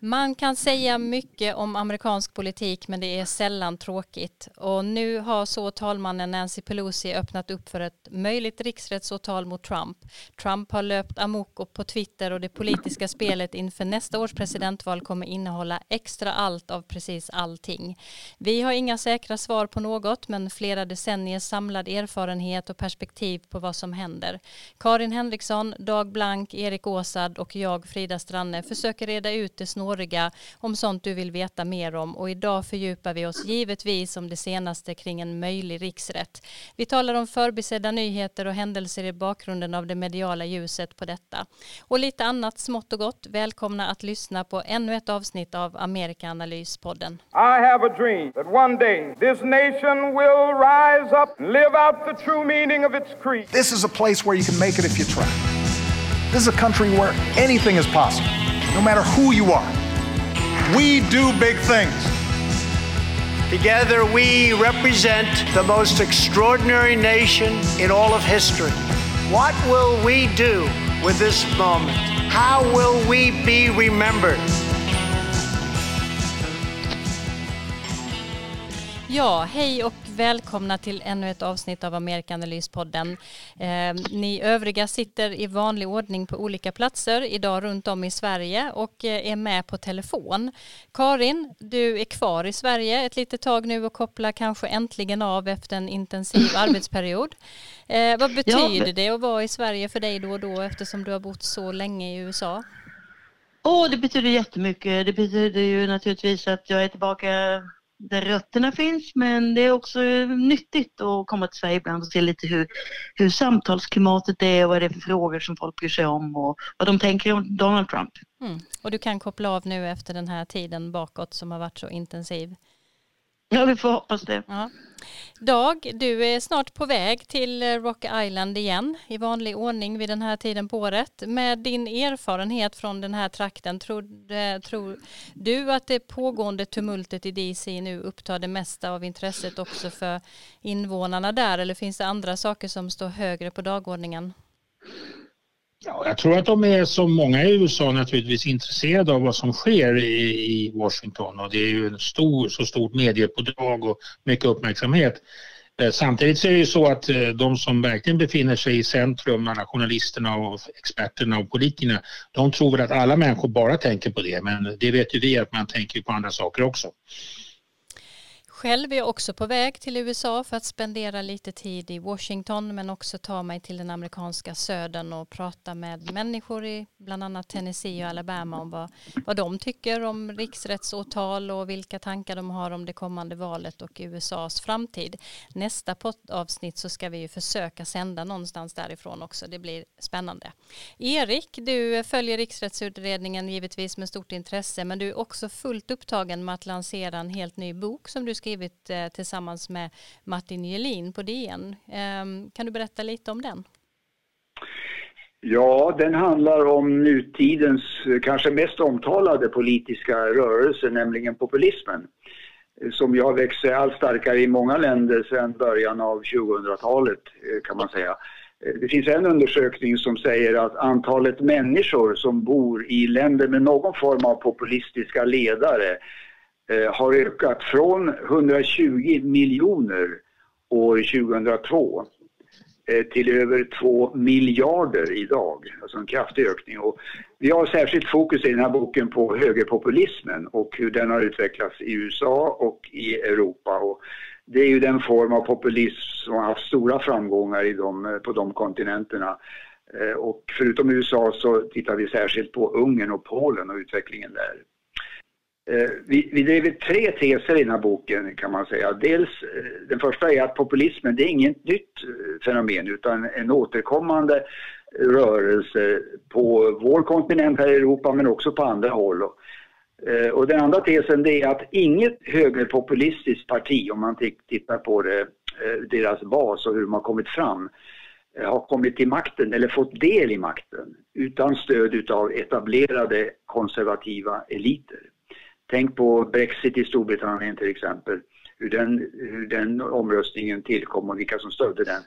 Man kan säga mycket om amerikansk politik men det är sällan tråkigt. Och nu har så talmannen Nancy Pelosi öppnat upp för ett möjligt riksrättsåtal mot Trump. Trump har löpt amok på Twitter och det politiska spelet inför nästa års presidentval kommer innehålla extra allt av precis allting. Vi har inga säkra svar på något men flera decenniers samlad erfarenhet och perspektiv på vad som händer. Karin Henriksson, Dag Blank, Erik Åsad och jag Frida Stranne försöker reda ut det snåriga snåriga om sånt du vill veta mer om och idag fördjupar vi oss givetvis om det senaste kring en möjlig riksrätt. Vi talar om förbisedda nyheter och händelser i bakgrunden av det mediala ljuset på detta. Och lite annat smått och gott. Välkomna att lyssna på ännu ett avsnitt av Amerikaanalyspodden. I have a dream that one day this nation will rise up and live out the true meaning of its creed. This is a place where you can make it if you try. This is a country where anything is possible, no matter who you are. We do big things. Together, we represent the most extraordinary nation in all of history. What will we do with this moment? How will we be remembered? Ja, hej och välkomna till ännu ett avsnitt av Amerikanalyspodden. Eh, ni övriga sitter i vanlig ordning på olika platser idag runt om i Sverige och eh, är med på telefon. Karin, du är kvar i Sverige ett litet tag nu och kopplar kanske äntligen av efter en intensiv arbetsperiod. Eh, vad betyder ja, det att vara i Sverige för dig då och då eftersom du har bott så länge i USA? oh, det betyder jättemycket. Det betyder ju naturligtvis att jag är tillbaka där rötterna finns men det är också nyttigt att komma till Sverige ibland och se lite hur, hur samtalsklimatet är och vad det är för frågor som folk bryr sig om och vad de tänker om Donald Trump. Mm. Och du kan koppla av nu efter den här tiden bakåt som har varit så intensiv. Ja, vi får hoppas det. Ja. Dag, du är snart på väg till Rock Island igen i vanlig ordning vid den här tiden på året. Med din erfarenhet från den här trakten, tror, tror du att det pågående tumultet i DC nu upptar det mesta av intresset också för invånarna där eller finns det andra saker som står högre på dagordningen? Ja, jag tror att de är som många i USA naturligtvis intresserade av vad som sker i, i Washington och det är ju en stor, så stort mediepådrag och mycket uppmärksamhet. Eh, samtidigt så är det ju så att eh, de som verkligen befinner sig i centrum, alla journalisterna och experterna och politikerna, de tror väl att alla människor bara tänker på det, men det vet ju vi att man tänker på andra saker också. Själv är jag också på väg till USA för att spendera lite tid i Washington men också ta mig till den amerikanska södern och prata med människor i bland annat Tennessee och Alabama om vad, vad de tycker om riksrättsåtal och vilka tankar de har om det kommande valet och USAs framtid. Nästa poddavsnitt så ska vi ju försöka sända någonstans därifrån också. Det blir spännande. Erik, du följer riksrättsutredningen givetvis med stort intresse men du är också fullt upptagen med att lansera en helt ny bok som du ska skrivit eh, tillsammans med Martin Jelin på DN. Eh, kan du berätta lite om den? Ja, den handlar om nutidens eh, kanske mest omtalade politiska rörelse, nämligen populismen eh, som ju har växt sig allt starkare i många länder sedan början av 2000-talet eh, kan man säga. Det finns en undersökning som säger att antalet människor som bor i länder med någon form av populistiska ledare Eh, har ökat från 120 miljoner år 2002 eh, till över 2 miljarder idag. Alltså en kraftig ökning. Och vi har särskilt fokus i den här boken på högerpopulismen och hur den har utvecklats i USA och i Europa. Och det är ju den form av populism som har haft stora framgångar i de, eh, på de kontinenterna. Och förutom USA så tittar vi särskilt på Ungern och Polen och utvecklingen där. Eh, vi, vi driver tre teser i den här boken kan man säga. Dels, eh, den första är att populismen det är inget nytt eh, fenomen utan en återkommande rörelse på vår kontinent här i Europa men också på andra håll. Och eh, den andra tesen det är att inget högerpopulistiskt parti, om man tittar på det, eh, deras bas och hur de har kommit fram, har kommit till makten eller fått del i makten utan stöd av etablerade konservativa eliter. Tänk på Brexit i Storbritannien till exempel. Hur den, hur den omröstningen tillkom och vilka som stödde den.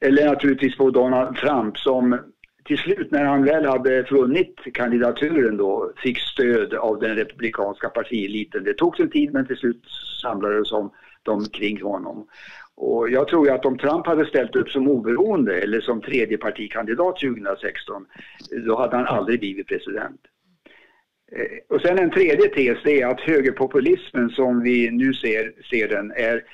Eller naturligtvis på Donald Trump som till slut när han väl hade vunnit kandidaturen då fick stöd av den republikanska partieliten. Det tog sin tid men till slut samlades de kring honom. Och jag tror ju att om Trump hade ställt upp som oberoende eller som tredjepartikandidat 2016 då hade han aldrig blivit president. Eh, och sen en tredje tes det är att högerpopulismen som vi nu ser, ser den är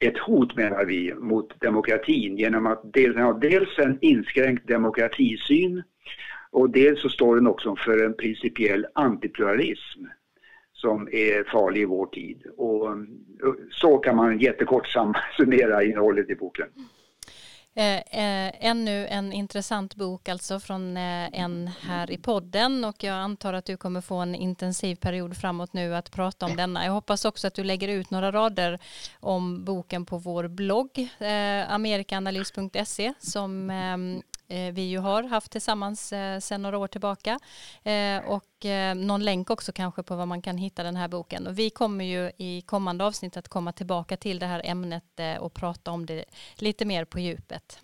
ett hot menar vi mot demokratin genom att dels, har dels en inskränkt demokratisyn och dels så står den också för en principiell antipluralism som är farlig i vår tid. Och så kan man jättekort summera innehållet i boken. Eh, eh, ännu en intressant bok alltså från eh, en här i podden och jag antar att du kommer få en intensiv period framåt nu att prata om denna. Jag hoppas också att du lägger ut några rader om boken på vår blogg eh, amerikaanalys.se som Eh, Eh, vi ju har haft tillsammans eh, sedan några år tillbaka. Eh, och eh, någon länk också kanske på var man kan hitta den här boken. Och vi kommer ju i kommande avsnitt att komma tillbaka till det här ämnet eh, och prata om det lite mer på djupet.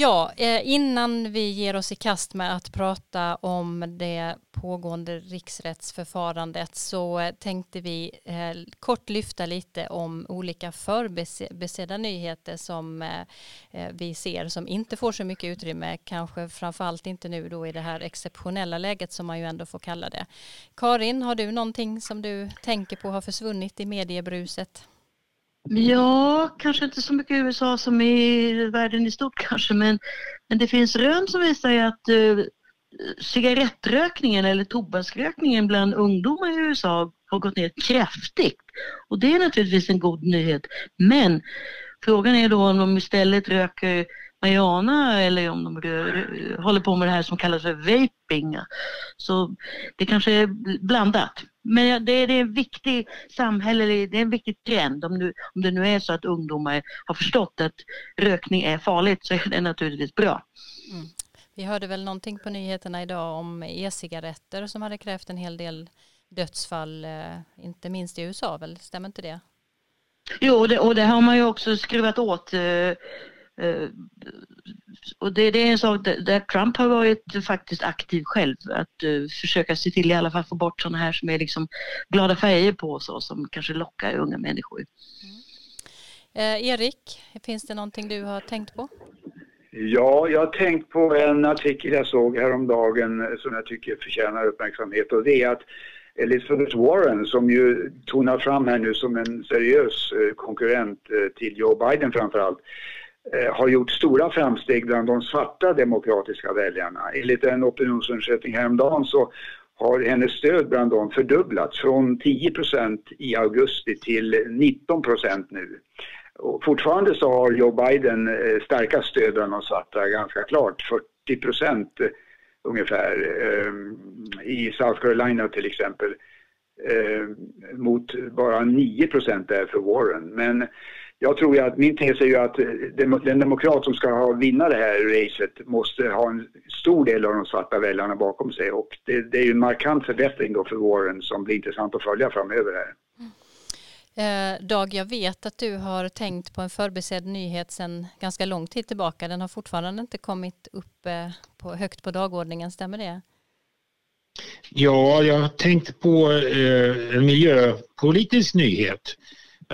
Ja, eh, innan vi ger oss i kast med att prata om det pågående riksrättsförfarandet så eh, tänkte vi eh, kort lyfta lite om olika förbesedda nyheter som vi ser som inte får så mycket utrymme, kanske framförallt inte nu då i det här exceptionella läget som man ju ändå får kalla det. Karin, har du någonting som du tänker på har försvunnit i mediebruset? Ja, kanske inte så mycket i USA som i världen i stort kanske, men, men det finns rön som visar att uh, cigarettrökningen eller tobaksrökningen bland ungdomar i USA har gått ner kraftigt. Och det är naturligtvis en god nyhet. Men frågan är då om de istället röker marijuana eller om de rör, håller på med det här som kallas för vaping. Så det kanske är blandat. Men det är, en viktig samhällelig, det är en viktig trend. Om, nu, om det nu är så att ungdomar har förstått att rökning är farligt så är det naturligtvis bra. Mm. Vi hörde väl någonting på nyheterna idag om e-cigaretter som hade krävt en hel del dödsfall, eh, inte minst i USA väl, stämmer inte det? Jo, det, och det har man ju också skruvat åt eh, Eh, och det, det, är en sak där, Trump har varit faktiskt aktiv själv. Att uh, försöka se till i alla fall få bort sådana här som är liksom glada färger på så som kanske lockar unga människor. Mm. Eh, Erik, finns det någonting du har tänkt på? Ja, jag har tänkt på en artikel jag såg häromdagen som jag tycker förtjänar uppmärksamhet och det är att Elizabeth Warren som ju tonar fram här nu som en seriös konkurrent till Joe Biden framförallt Eh, Eh, har gjort stora framsteg bland de svarta demokratiska väljarna. Enligt en opinionsundersökning häromdagen så har hennes stöd bland dem fördubblats från 10% i augusti till 19% nu. Och fortfarande så har Joe Biden eh, starka stöd bland de svarta, ganska klart, 40 eh, ungefär i South Carolina till exempel mot bara 9% där för Warren. Men jag tror ju att min tes är ju att eh, den demokrat som ska ha vinna det här racet måste ha en stor del av de svarta väljarna bakom sig och det, det är ju en markant förbättring då för Warren som blir intressant att följa framöver här. Eh, Dag, jag vet att du har tänkt på en förbisedd nyhet sedan ganska lång tid tillbaka. Den har fortfarande inte kommit upp eh, på, högt på dagordningen, stämmer det? Ja, jag har tänkt på eh, en miljöpolitisk nyhet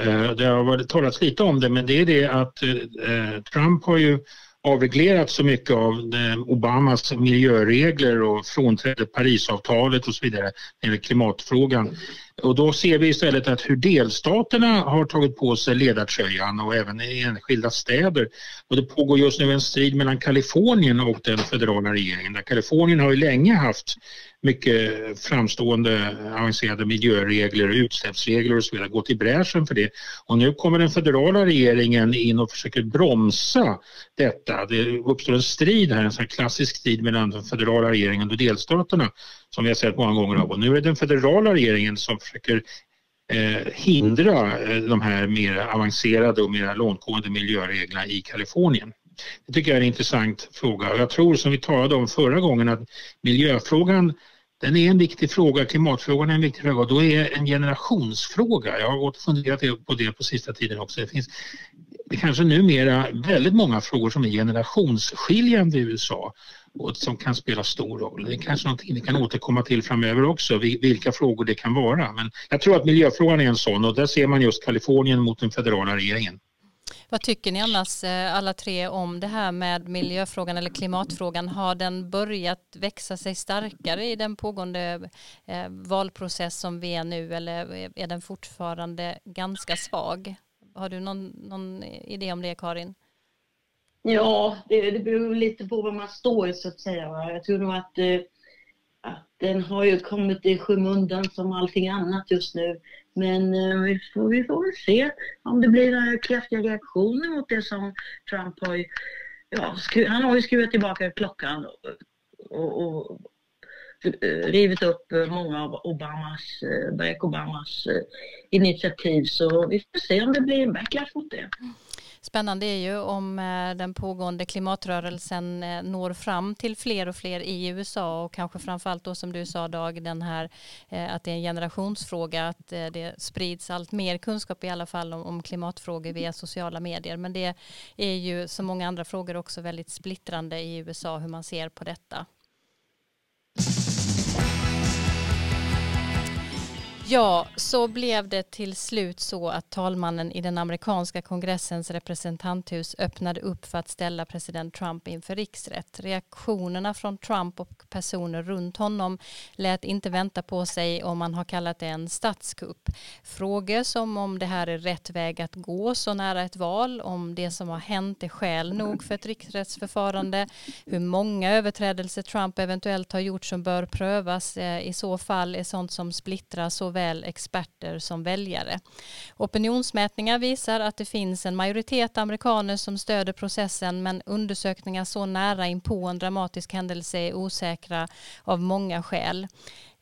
Eh, det har varit talats lite om det men det är det att eh, Trump har ju avreglerat så mycket av eh, Obamas miljöregler och frånträdde Parisavtalet och så vidare när det gäller klimatfrågan. Och då ser vi istället att hur delstaterna har tagit på sig ledartröjan och även i enskilda städer. Och det pågår just nu en strid mellan Kalifornien och den federala regeringen. Där Kalifornien har ju länge haft mycket framstående avancerade miljöregler, och utsläppsregler och så vidare, gått i bräschen för det. Och nu kommer den federala regeringen in och försöker bromsa detta. Det uppstår en strid här, en sån klassisk strid mellan den federala regeringen och delstaterna som vi har sett många gånger av. Och nu är det den federala regeringen som försöker eh, hindra eh, de här mer avancerade och mer långtgående miljöreglerna i Kalifornien. Det tycker jag är en intressant fråga. Jag tror som vi talade om förra gången att miljöfrågan den är en viktig fråga, klimatfrågan är en viktig fråga och då är en generationsfråga. Jag har gått och funderat på det på sista tiden också. Det finns det kanske numera väldigt många frågor som är generationsskiljande i USA och som kan spela stor roll. Det är kanske någonting vi kan återkomma till framöver också, vilka frågor det kan vara. Men jag tror att miljöfrågan är en sån och där ser man just Kalifornien mot den federala regeringen. Vad tycker ni annars eh, alla tre om det här med miljöfrågan eller klimatfrågan? Har den börjat växa sig starkare i den pågående eh, valprocess som vi är nu eller är den fortfarande ganska svag? Har du någon, någon idé om det Karin? Ja, det, det beror lite på var man står så att säga. Jag tror nog att, eh, att den har ju kommit i skymundan som allting annat just nu. Men eh, vi, får, vi får väl se om det blir några kraftiga reaktioner mot det som Trump har ja, han har ju skruvat tillbaka klockan och, och, och eh, rivit upp många av Obamas, eh, Barack Obamas eh, initiativ. Så vi får se om det blir en backlash mot det. Spännande är ju om eh, den pågående klimatrörelsen eh, når fram till fler och fler i USA och kanske framförallt då som du sa Dag, den här eh, att det är en generationsfråga, att det sprids allt mer kunskap i alla fall om, om klimatfrågor via sociala medier. Men det är ju som många andra frågor också väldigt splittrande i USA hur man ser på detta. Ja, så blev det till slut så att talmannen i den amerikanska kongressens representanthus öppnade upp för att ställa president Trump inför riksrätt. Reaktionerna från Trump och personer runt honom lät inte vänta på sig om man har kallat det en statskupp. Frågor som om det här är rätt väg att gå så nära ett val, om det som har hänt är skäl nog för ett riksrättsförfarande, hur många överträdelser Trump eventuellt har gjort som bör prövas eh, i så fall är sånt som splittrar såväl såväl experter som väljare. Opinionsmätningar visar att det finns en majoritet amerikaner som stöder processen men undersökningar så nära in på en dramatisk händelse är osäkra av många skäl.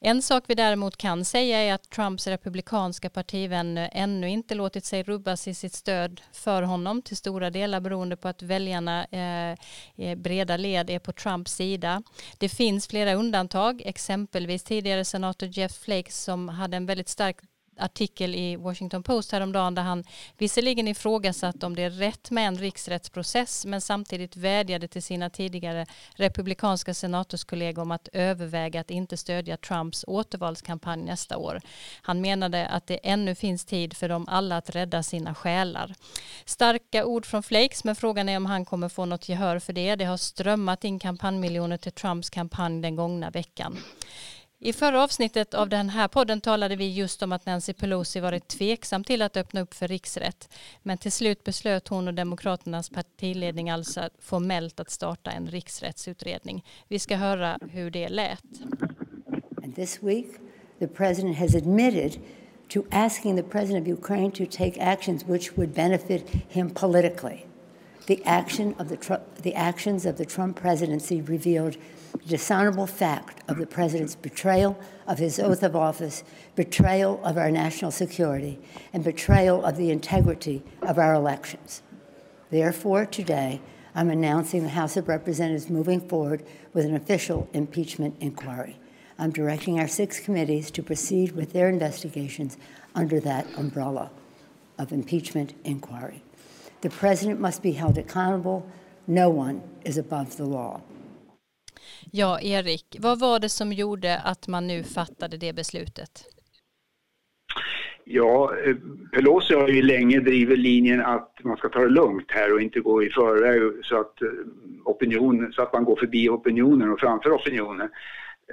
En sak vi däremot kan säga är att Trumps republikanska partivänner ännu inte låtit sig rubbas i sitt stöd för honom till stora delar beroende på att väljarna eh, eh, breda led är på Trumps sida. Det finns flera undantag, exempelvis tidigare senator Jeff Flake som hade en väldigt stark artikel i Washington Post häromdagen där han visserligen ifrågasatt om det är rätt med en riksrättsprocess men samtidigt vädjade till sina tidigare republikanska senatorskollegor om att överväga att inte stödja Trumps återvalskampanj nästa år. Han menade att det ännu finns tid för dem alla att rädda sina själar. Starka ord från Flakes men frågan är om han kommer få något gehör för det. Det har strömmat in kampanjmiljoner till Trumps kampanj den gångna veckan. I förra avsnittet av den här podden talade vi just om att Nancy Pelosi varit tveksam till att öppna upp för riksrätt. Men till slut beslöt hon och Demokraternas partiledning alltså formellt att starta en riksrättsutredning. Vi ska höra hur det lät. And this week the president has admitted to asking the president of Ukraine to take actions which would benefit him politically. The action of the, the actions of the Trump presidency revealed the dishonorable fact of the president's betrayal of his oath of office, betrayal of our national security, and betrayal of the integrity of our elections. Therefore, today, I'm announcing the House of Representatives moving forward with an official impeachment inquiry. I'm directing our six committees to proceed with their investigations under that umbrella of impeachment inquiry. The president must be held accountable. No one is above the law. Ja, Erik, vad var det som gjorde att man nu fattade det beslutet? Ja, eh, Pelosi har ju länge drivit linjen att man ska ta det lugnt här och inte gå i förväg så att, eh, opinion, så att man går förbi opinionen och framför opinionen.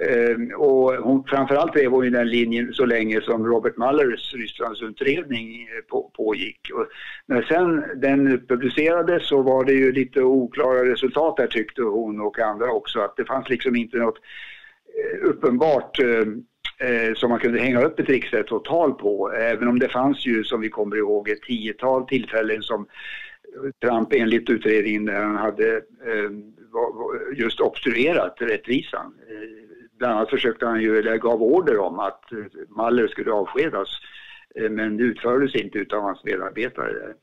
Ehm, och hon, framförallt drev hon ju den linjen så länge som Robert Mullers Rysslandsutredning eh, på, pågick. Och när sen den publicerades så var det ju lite oklara resultat där tyckte hon och andra också. Att det fanns liksom inte något eh, uppenbart eh, eh som man kunde hänga upp ett riksrättsåtal på. Även om det fanns ju, som vi kommer ihåg, ett tiotal tillfällen som Trump enligt utredningen där han hade eh, just obstruerat rättvisan eh, bland annat försökte han ju, eller gav order om att eh, Maller skulle avskedas. Eh, men det utfördes inte utav hans medarbetare. där.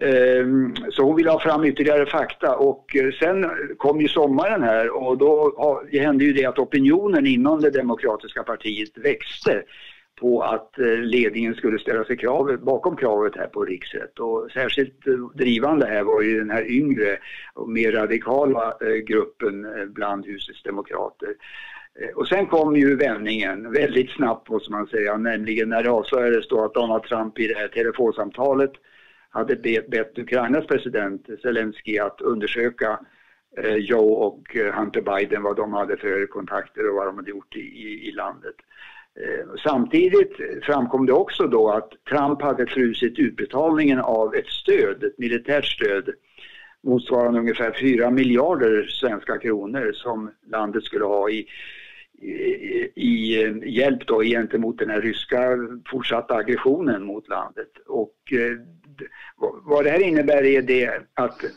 Ehm, så hon ville ha fram ytterligare fakta och eh, sen kom ju sommaren här och då hände ju det att opinionen inom det demokratiska partiet växte på att ledningen skulle ställa sig krav, bakom kravet här på riksrätt. Och särskilt drivande här var ju den här yngre och mer radikala gruppen bland husets demokrater. Eh, och sen kom ju vändningen väldigt snabbt måste man säga, nämligen när det avslöjades då att Donald Trump i det här telefonsamtalet hade bett Ukrainas president Zelensky att undersöka eh, Joe och eh, Hunter Biden, vad de hade för kontakter och vad de hade gjort i, i, i landet. Eh, samtidigt framkom det också då att Trump hade frusit utbetalningen av ett stöd, ett militärt stöd motsvarande ungefär 4 miljarder svenska kronor som landet skulle ha i, i, hjälp då gentemot den här ryska fortsatta aggressionen mot landet. Och eh, vad det här innebär är det att eh,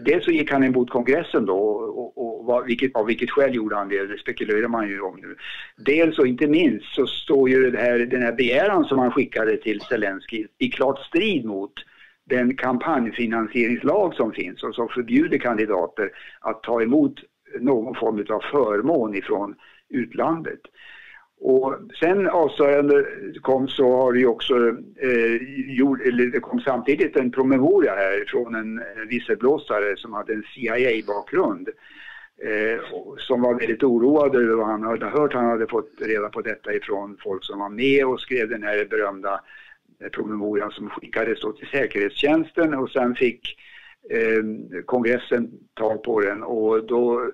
Dels så gick han emot kongressen då och, och, och vilket, av vilket skäl gjorde han det, det spekulerar man ju om nu. Dels och inte minst så står ju det här, den här begäran som han skickade till Zelensky i klart strid mot den kampanjfinansieringslag som finns och som förbjuder kandidater att ta emot någon form av förmån ifrån utlandet. Och sen avslöjande kom så har det ju också eh, gjort, eller det kom samtidigt en promemoria här från en, visselblåsare som hade en CIA-bakgrund. Eh, som var väldigt oroad över vad han hade hört. Han hade fått reda på detta ifrån folk som var med och skrev den här berömda eh, promemorian som skickades då till säkerhetstjänsten och sen fick eh, kongressen tag på den och då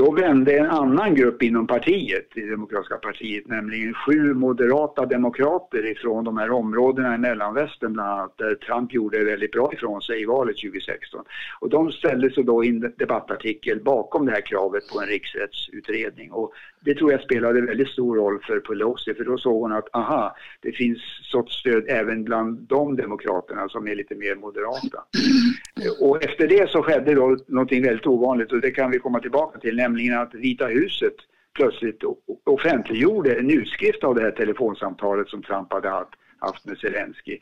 då vände en annan grupp inom partiet, det demokratiska partiet, nämligen sju moderata demokrater ifrån de här områdena i mellanvästern bland annat, där Trump gjorde väldigt bra ifrån sig i valet 2016. Och de ställde sig då i en debattartikel bakom det här kravet på en riksrättsutredning. Och det tror jag spelade väldigt stor roll för Pelosi, för då såg hon att aha, det finns sorts stöd även bland de demokraterna som är lite mer moderata. Och efter det så skedde då någonting väldigt ovanligt och det kan vi komma tillbaka till, nämligen att Vita huset plötsligt offentliggjorde en utskrift av det här telefonsamtalet som Trump hade haft med Zelensky.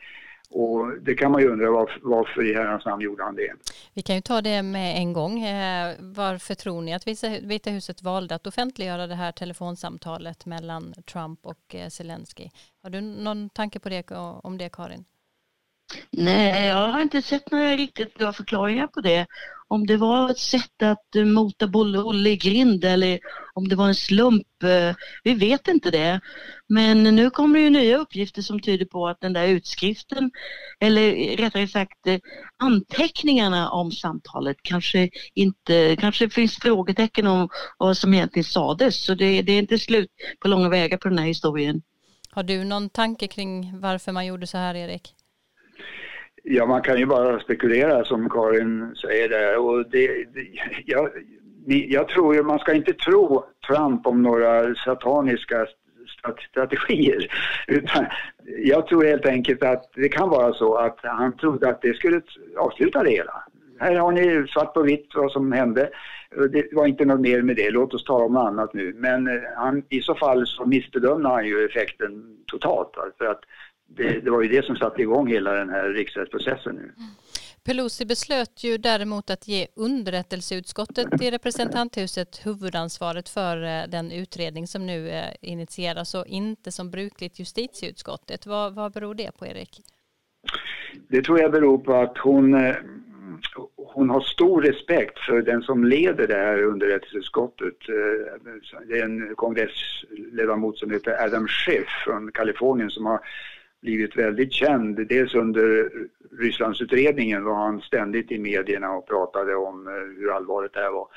Och det kan man ju undra varför, varför i herrans namn gjorde han det. Vi kan ju ta det med en gång. Eh, varför tror ni att Vita huset valde att offentliggöra det här telefonsamtalet mellan Trump och eh, Zelensky? Har du någon tanke på det, om det Karin? Nej, jag har inte sett några riktigt bra förklaringar på det. Om det var ett sätt att eh, mota Olle i grind eller om det var en slump, eh, vi vet inte det. Men nu kommer ju nya uppgifter som tyder på att den där utskriften, eller rättare sagt eh, anteckningarna om samtalet kanske inte, kanske finns frågetecken om vad som egentligen sades. Så det, det är inte slut på långa vägar på den här historien. Har du någon tanke kring varför man gjorde så här, Erik? Ja, man kan ju bara spekulera som Karin säger där. Och det, det, jag, jag tror ju, man ska inte tro Trump om några sataniska strategier. Utan jag tror helt enkelt att det kan vara så att han trodde att det skulle avsluta det hela. Här har ni svart på vitt vad som hände. Det var inte något mer med det, låt oss tala om något annat nu. Men eh, han, i så fall så missbedömde han ju effekten totalt. För att det, det var ju det som satte igång hela den här riksdagsprocessen nu. Pelosi beslöt ju däremot att ge underrättelseutskottet i representanthuset huvudansvaret för eh, den utredning som nu eh, initieras och inte som brukligt justitieutskottet. Vad, vad beror det på, Erik? Det tror jag beror på att hon, eh, hon har stor respekt för den som leder det här underrättelseutskottet. Det är en kongressledamot som heter Adam Schiff från Kalifornien som har blivit väldigt känd. Dels under Rysslandsutredningen var han ständigt i medierna och pratade om eh, hur allvarligt det här var.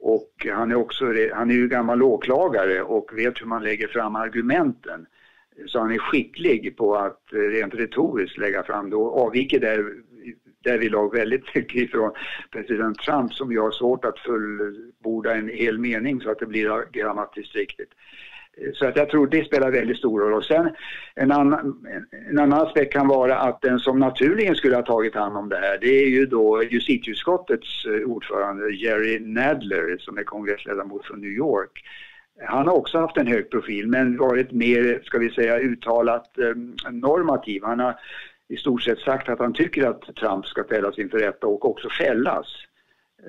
Och han är också han är ju gammal åklagare och vet hur man lägger fram argumenten. Så han är skicklig på att eh, rent retoriskt lägga fram det och avviker där, därvidlag väldigt mycket ifrån president Trump som ju har svårt att fullborda en hel mening så att det blir grammatiskt riktigt. Så att jag tror det spelar väldigt stor roll. Och sen en annan, en annan aspekt kan vara att den som naturligen skulle ha tagit hand om det här det är ju då justitieutskottets eh, ordförande Jerry Nadler som är kongressledamot från New York. Han har också haft en hög profil men varit mer, ska vi säga, uttalat eh, normativ. Han har i stort sett sagt att han tycker att Trump ska ställas inför rätta och också fällas.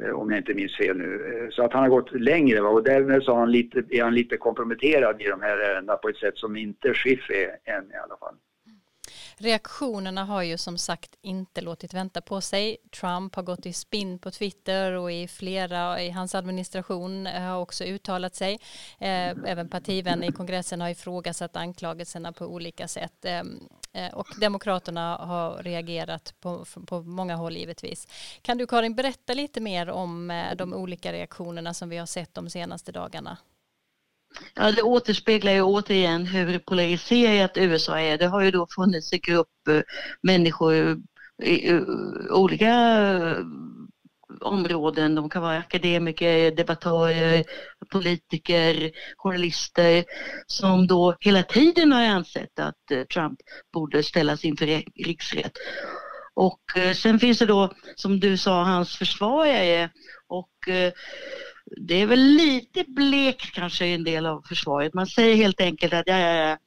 Eh, om jag inte minns fel nu. Eh, så att han har gått längre va? och därmed så han lite, är han lite komprometterad i de här ärendena på ett sätt som inte Schiff är än i alla fall. Reaktionerna har ju som sagt inte låtit vänta på sig. Trump har gått i spinn på Twitter och i flera i hans administration eh, har också uttalat sig. Eh, även partivänner i kongressen har ifrågasatt anklagelserna på olika sätt. Ehm, eh, och Demokraterna har reagerat på, på många håll givetvis. Kan du Karin berätta lite mer om de olika reaktionerna som vi har sett de senaste dagarna? Ja, det återspeglar ju återigen hur polariserat USA är. Det har ju då funnits en grupp eh, människor i eh, olika eh, områden. De kan vara akademiker, debattörer, politiker, journalister som då hela tiden har ansett att Trump borde ställas inför riksrätt. Och sen finns det då, som du sa, hans försvarare och det är väl lite blekt kanske i en del av försvaret. Man säger helt enkelt att ja, ja, ja,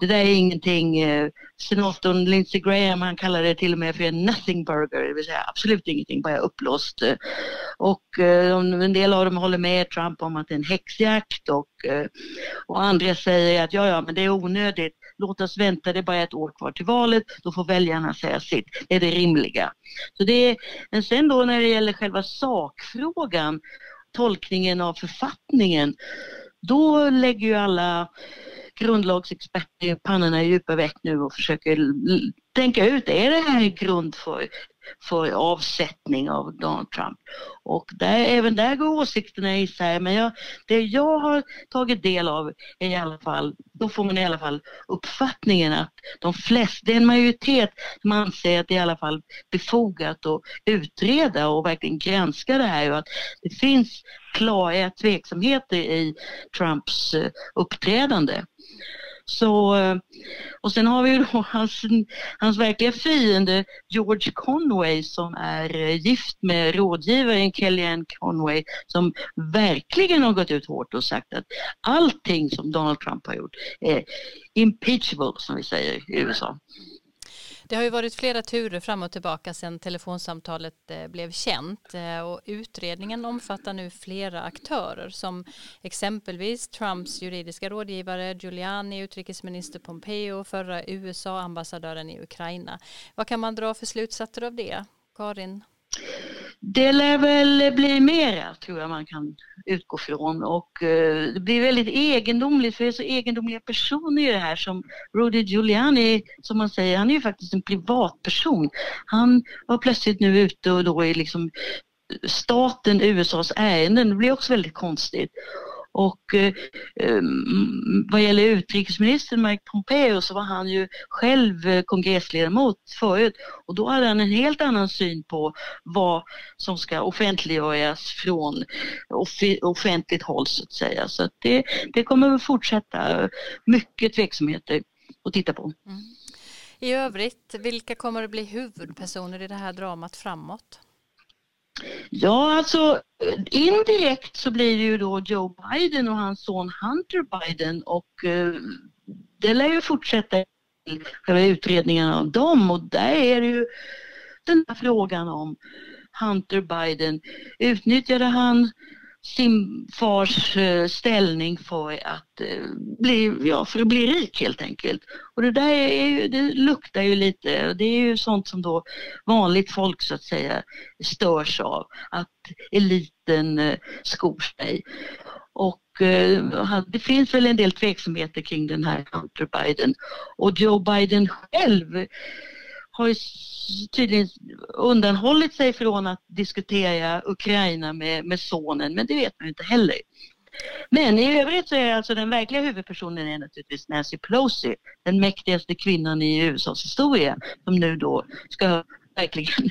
det där är ingenting. Eh, Senatorn Lindsey Graham han kallar det till och med för en nothing burger, det vill säga absolut ingenting, bara uppblåst. Eh, och eh, en del av dem håller med Trump om att det är en häxjakt och, och andra säger att ja, ja, men det är onödigt. Låt oss vänta, det är bara ett år kvar till valet, då får väljarna säga sitt. Det är det rimliga. Så det är, men sen då när det gäller själva sakfrågan tolkningen av författningen, då lägger ju alla grundlagsexperter pannorna i djupa veck nu och försöker tänka ut, är det här grund för för avsättning av Donald Trump. Och där, även där går åsikterna isär. Men jag, det jag har tagit del av är i alla fall, då får man i alla fall uppfattningen att de flesta, det är en majoritet som anser att det är i alla fall befogat att utreda och verkligen granska det här och att det finns klara tveksamheter i Trumps eh, uppträdande. Så, eh, och sen har vi då hans, hans verkliga fiende George Conway som är eh, gift med rådgivaren Kellyanne Conway som verkligen har gått ut hårt och sagt att allting som Donald Trump har gjort är impeachable som vi säger i USA. Det har ju varit flera turer fram och tillbaka sedan telefonsamtalet eh, blev känt eh, och utredningen omfattar nu flera aktörer som exempelvis Trumps juridiska rådgivare Giuliani, utrikesminister Pompeo, förra USA-ambassadören i Ukraina. Vad kan man dra för slutsatser av det? Karin? Det lär väl bli mera tror jag man kan utgå från och eh, det blir väldigt egendomligt för det är så egendomliga personer i det här som Rudy Giuliani som man säger, han är ju faktiskt en privatperson. Han var plötsligt nu ute och då är liksom staten USAs ärenden, det blir också väldigt konstigt. Och eh, eh, vad gäller utrikesministern Mike Pompeo så var han ju själv eh, kongressledamot förut och då hade han en helt annan syn på vad som ska offentliggöras från offentligt håll så att säga. Så att det, det kommer att fortsätta mycket tveksamheter att titta på. Mm. I övrigt, vilka kommer att bli huvudpersoner i det här dramat framåt? Ja, alltså eh, indirekt så blir det ju då Joe Biden och hans son Hunter Biden och eh, det lär ju fortsätta själva utredningen av dem och där är det ju den här frågan om Hunter Biden, utnyttjade han sin fars eh, ställning för att eh, bli, ja, för att bli rik helt enkelt. Och det där är ju, det luktar ju lite, det är ju sånt som då vanligt folk så att säga störs av, att eliten eh, skor sig. Och det finns väl en del tveksamheter kring den här Hunter Biden. Och Joe Biden själv har ju tydligen undanhållit sig från att diskutera Ukraina med, med sonen, men det vet man ju inte heller. Men i övrigt så är alltså den verkliga huvudpersonen är naturligtvis Nancy Pelosi, den mäktigaste kvinnan i USAs historia, som nu då ska verkligen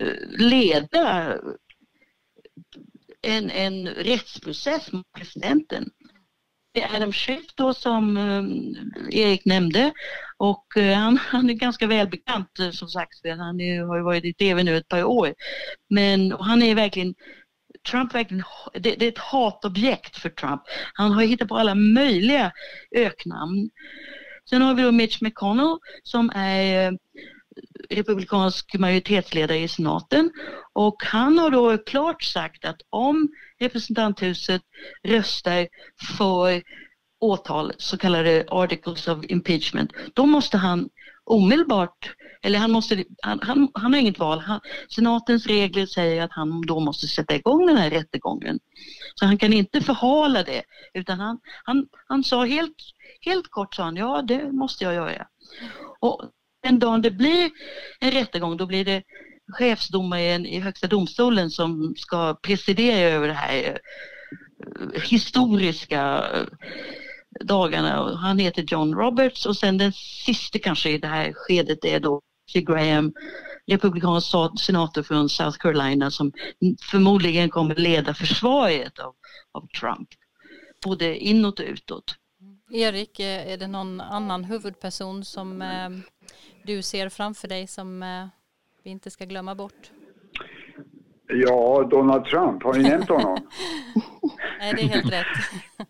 eh, leda en, en rättsprocess mot presidenten. Det är Adam Schiff då som eh, Erik nämnde och eh, han, han är ganska välbekant eh, som sagt han är, har ju varit i tv nu ett par år. Men han är verkligen Trump verkligen, det, det, är ett hatobjekt för Trump. Han har hittat på alla möjliga öknamn. Sen har vi då Mitch McConnell som är republikansk majoritetsledare i senaten och han har då klart sagt att om representanthuset röstar för åtal, så kallade articles of impeachment, då måste han omedelbart, eller han, måste, han, han, han har inget val. Han, senatens regler säger att han då måste sätta igång den här rättegången. Så han kan inte förhala det, utan han, han, han sa helt, helt kort, sa han, ja det måste jag göra. Och den dagen det blir en rättegång, då blir det chefsdomaren i Högsta domstolen som ska presidera över det här eh, historiska eh, dagarna. Han heter John Roberts och sen den sista kanske i det här skedet är då Graham, republikansk senator från South Carolina som förmodligen kommer leda försvaret av, av Trump. Både inåt och utåt. Erik, eh, är det någon annan huvudperson som du ser framför dig som eh, vi inte ska glömma bort? Ja, Donald Trump, har ni nämnt honom? Nej, det är helt rätt.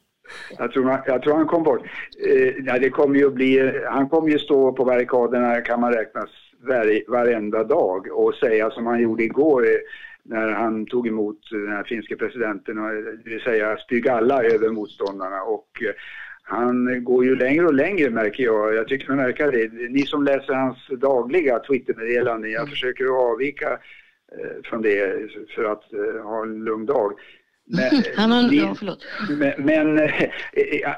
Jag tror, jag tror han kom bort. Eh, ja, det kommer ju bli, han kommer ju stå på barrikaderna kan man räkna var, varenda dag och säga som han gjorde igår eh, när han tog emot den här finska presidenten, det vill säga spy alla över motståndarna. Och eh, han går ju längre och längre märker jag. Jag tycker mig märka det. Ni som läser hans dagliga Twittermeddelanden, jag försöker avvika eh, från det för att ha en lugn dag. Men, Han har, ja, förlåt. men, men eh,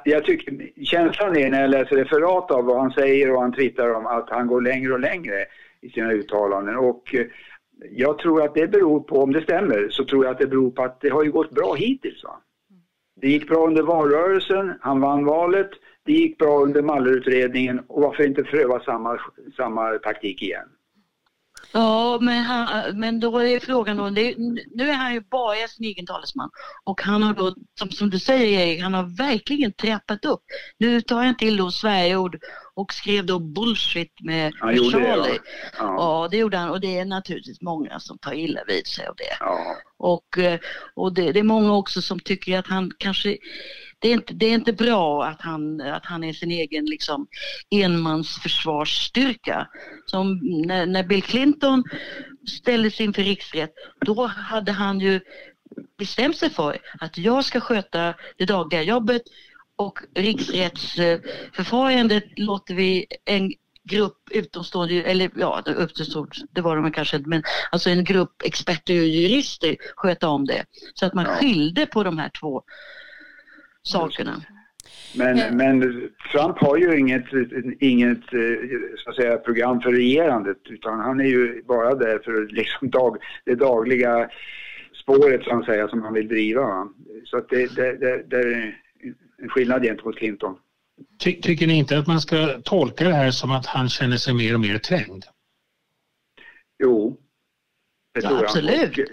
jag tycker, känslan är när jag läser referat av vad han säger och han twittrar om att han går längre och längre i sina uttalanden. Och eh, jag tror att det beror på, om det stämmer, så tror jag att det beror på att det har ju gått bra hittills. Va? Det gick bra under valrörelsen, han vann valet, det gick bra under Mallerutredningen och varför inte pröva samma, samma taktik igen? Ja, men, han, men då är frågan då, det, nu är han ju bara sin egen talesman och han har då, som, som du säger Erik, han har verkligen trappat upp. Nu tar jag till då Sverigeord och skrev då bullshit med, han med Charlie. Det, ja. Ja. ja. det gjorde han och det är naturligtvis många som tar illa vid sig av det. Ja. Och, eh, och det, det är många också som tycker att han kanske det är inte, det är inte bra att han, att han är sin egen liksom, enmansförsvarsstyrka. Som när, när Bill Clinton ställdes inför riksrätt, då hade han ju bestämt sig för att jag ska sköta det dagliga jobbet och riksrättsförfarandet låter vi en grupp utomstående, eller ja, utomstående, det var de kanske inte, men alltså en grupp experter och jurister sköta om det. Så att man skilde på de här två sakerna. Men, men Trump har ju inget, inget eh, så att säga, program för regerandet utan han är ju bara där för liksom dag, det dagliga spåret så att säga, som han vill driva. Så att det, det, det, det är en skillnad gentemot Clinton. Ty, tycker ni inte att man ska tolka det här som att han känner sig mer och mer trängd? Jo, det ja, tror jag. Absolut. Och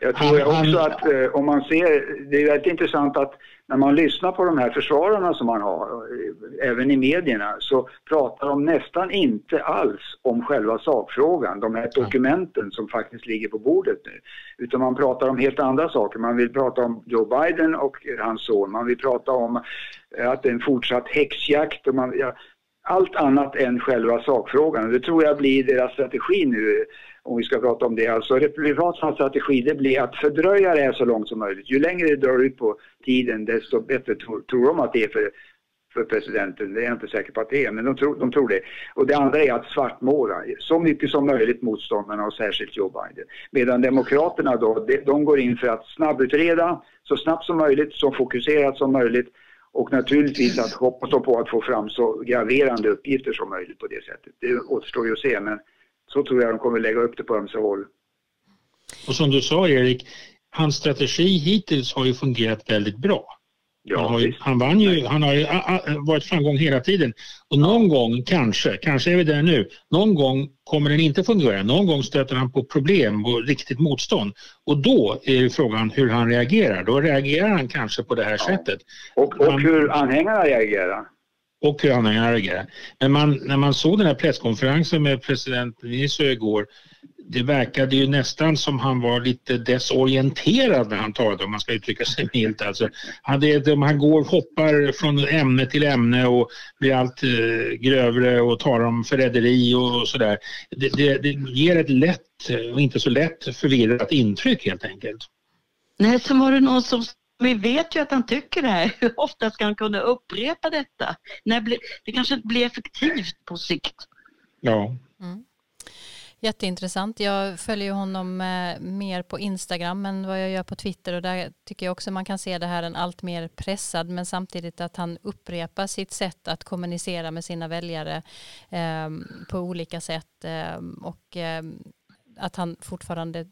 jag tror också att eh, om man ser, det är väldigt intressant att när man lyssnar på de här försvararna som man har, eh, även i medierna, så pratar de nästan inte alls om själva sakfrågan, de här dokumenten som faktiskt ligger på bordet nu. Utan man pratar om helt andra saker. Man vill prata om Joe Biden och hans son. Man vill prata om att det är en fortsatt häxjakt. Och man, ja, allt annat än själva sakfrågan. Det tror jag blir deras strategi nu om vi ska prata om det. Alltså Republikanernas strategi det blir att fördröja det här så långt som möjligt. Ju längre det drar ut på tiden desto bättre tror, tror de att det är för, för presidenten. Det är jag inte säker på att det är, men de tror, de tror det. Och det andra är att svartmåla så mycket som möjligt motståndarna och särskilt Joe Biden. Medan Demokraterna då, de, de går in för att snabbutreda så snabbt som möjligt, så fokuserat som möjligt och naturligtvis att hoppas på att få fram så graverande uppgifter som möjligt på det sättet. Det återstår ju att se, men så tror jag de kommer lägga upp det på ömse håll. Och som du sa Erik, hans strategi hittills har ju fungerat väldigt bra. Ja, han, har ju, han vann ju, han har ju varit framgång hela tiden. Och någon gång, kanske, kanske är vi där nu, någon gång kommer den inte fungera. Någon gång stöter han på problem och riktigt motstånd. Och då är frågan hur han reagerar. Då reagerar han kanske på det här ja. sättet. Och, och hur anhängarna reagerar och hur han. Men man, när man såg den här presskonferensen med president Niso igår, det verkade ju nästan som han var lite desorienterad när han talade om man ska uttrycka sig milt. Alltså, han, det, han går hoppar från ämne till ämne och blir allt eh, grövre och talar om förräderi och sådär. Det, det, det ger ett lätt och inte så lätt förvirrat intryck helt enkelt. Nej, sen var det någon som vi vet ju att han tycker det här. Hur ofta ska han kunna upprepa detta? När det kanske inte blir effektivt på sikt. Ja. Mm. Jätteintressant. Jag följer honom eh, mer på Instagram än vad jag gör på Twitter och där tycker jag också man kan se det här en allt mer pressad men samtidigt att han upprepar sitt sätt att kommunicera med sina väljare eh, på olika sätt eh, och eh, att han fortfarande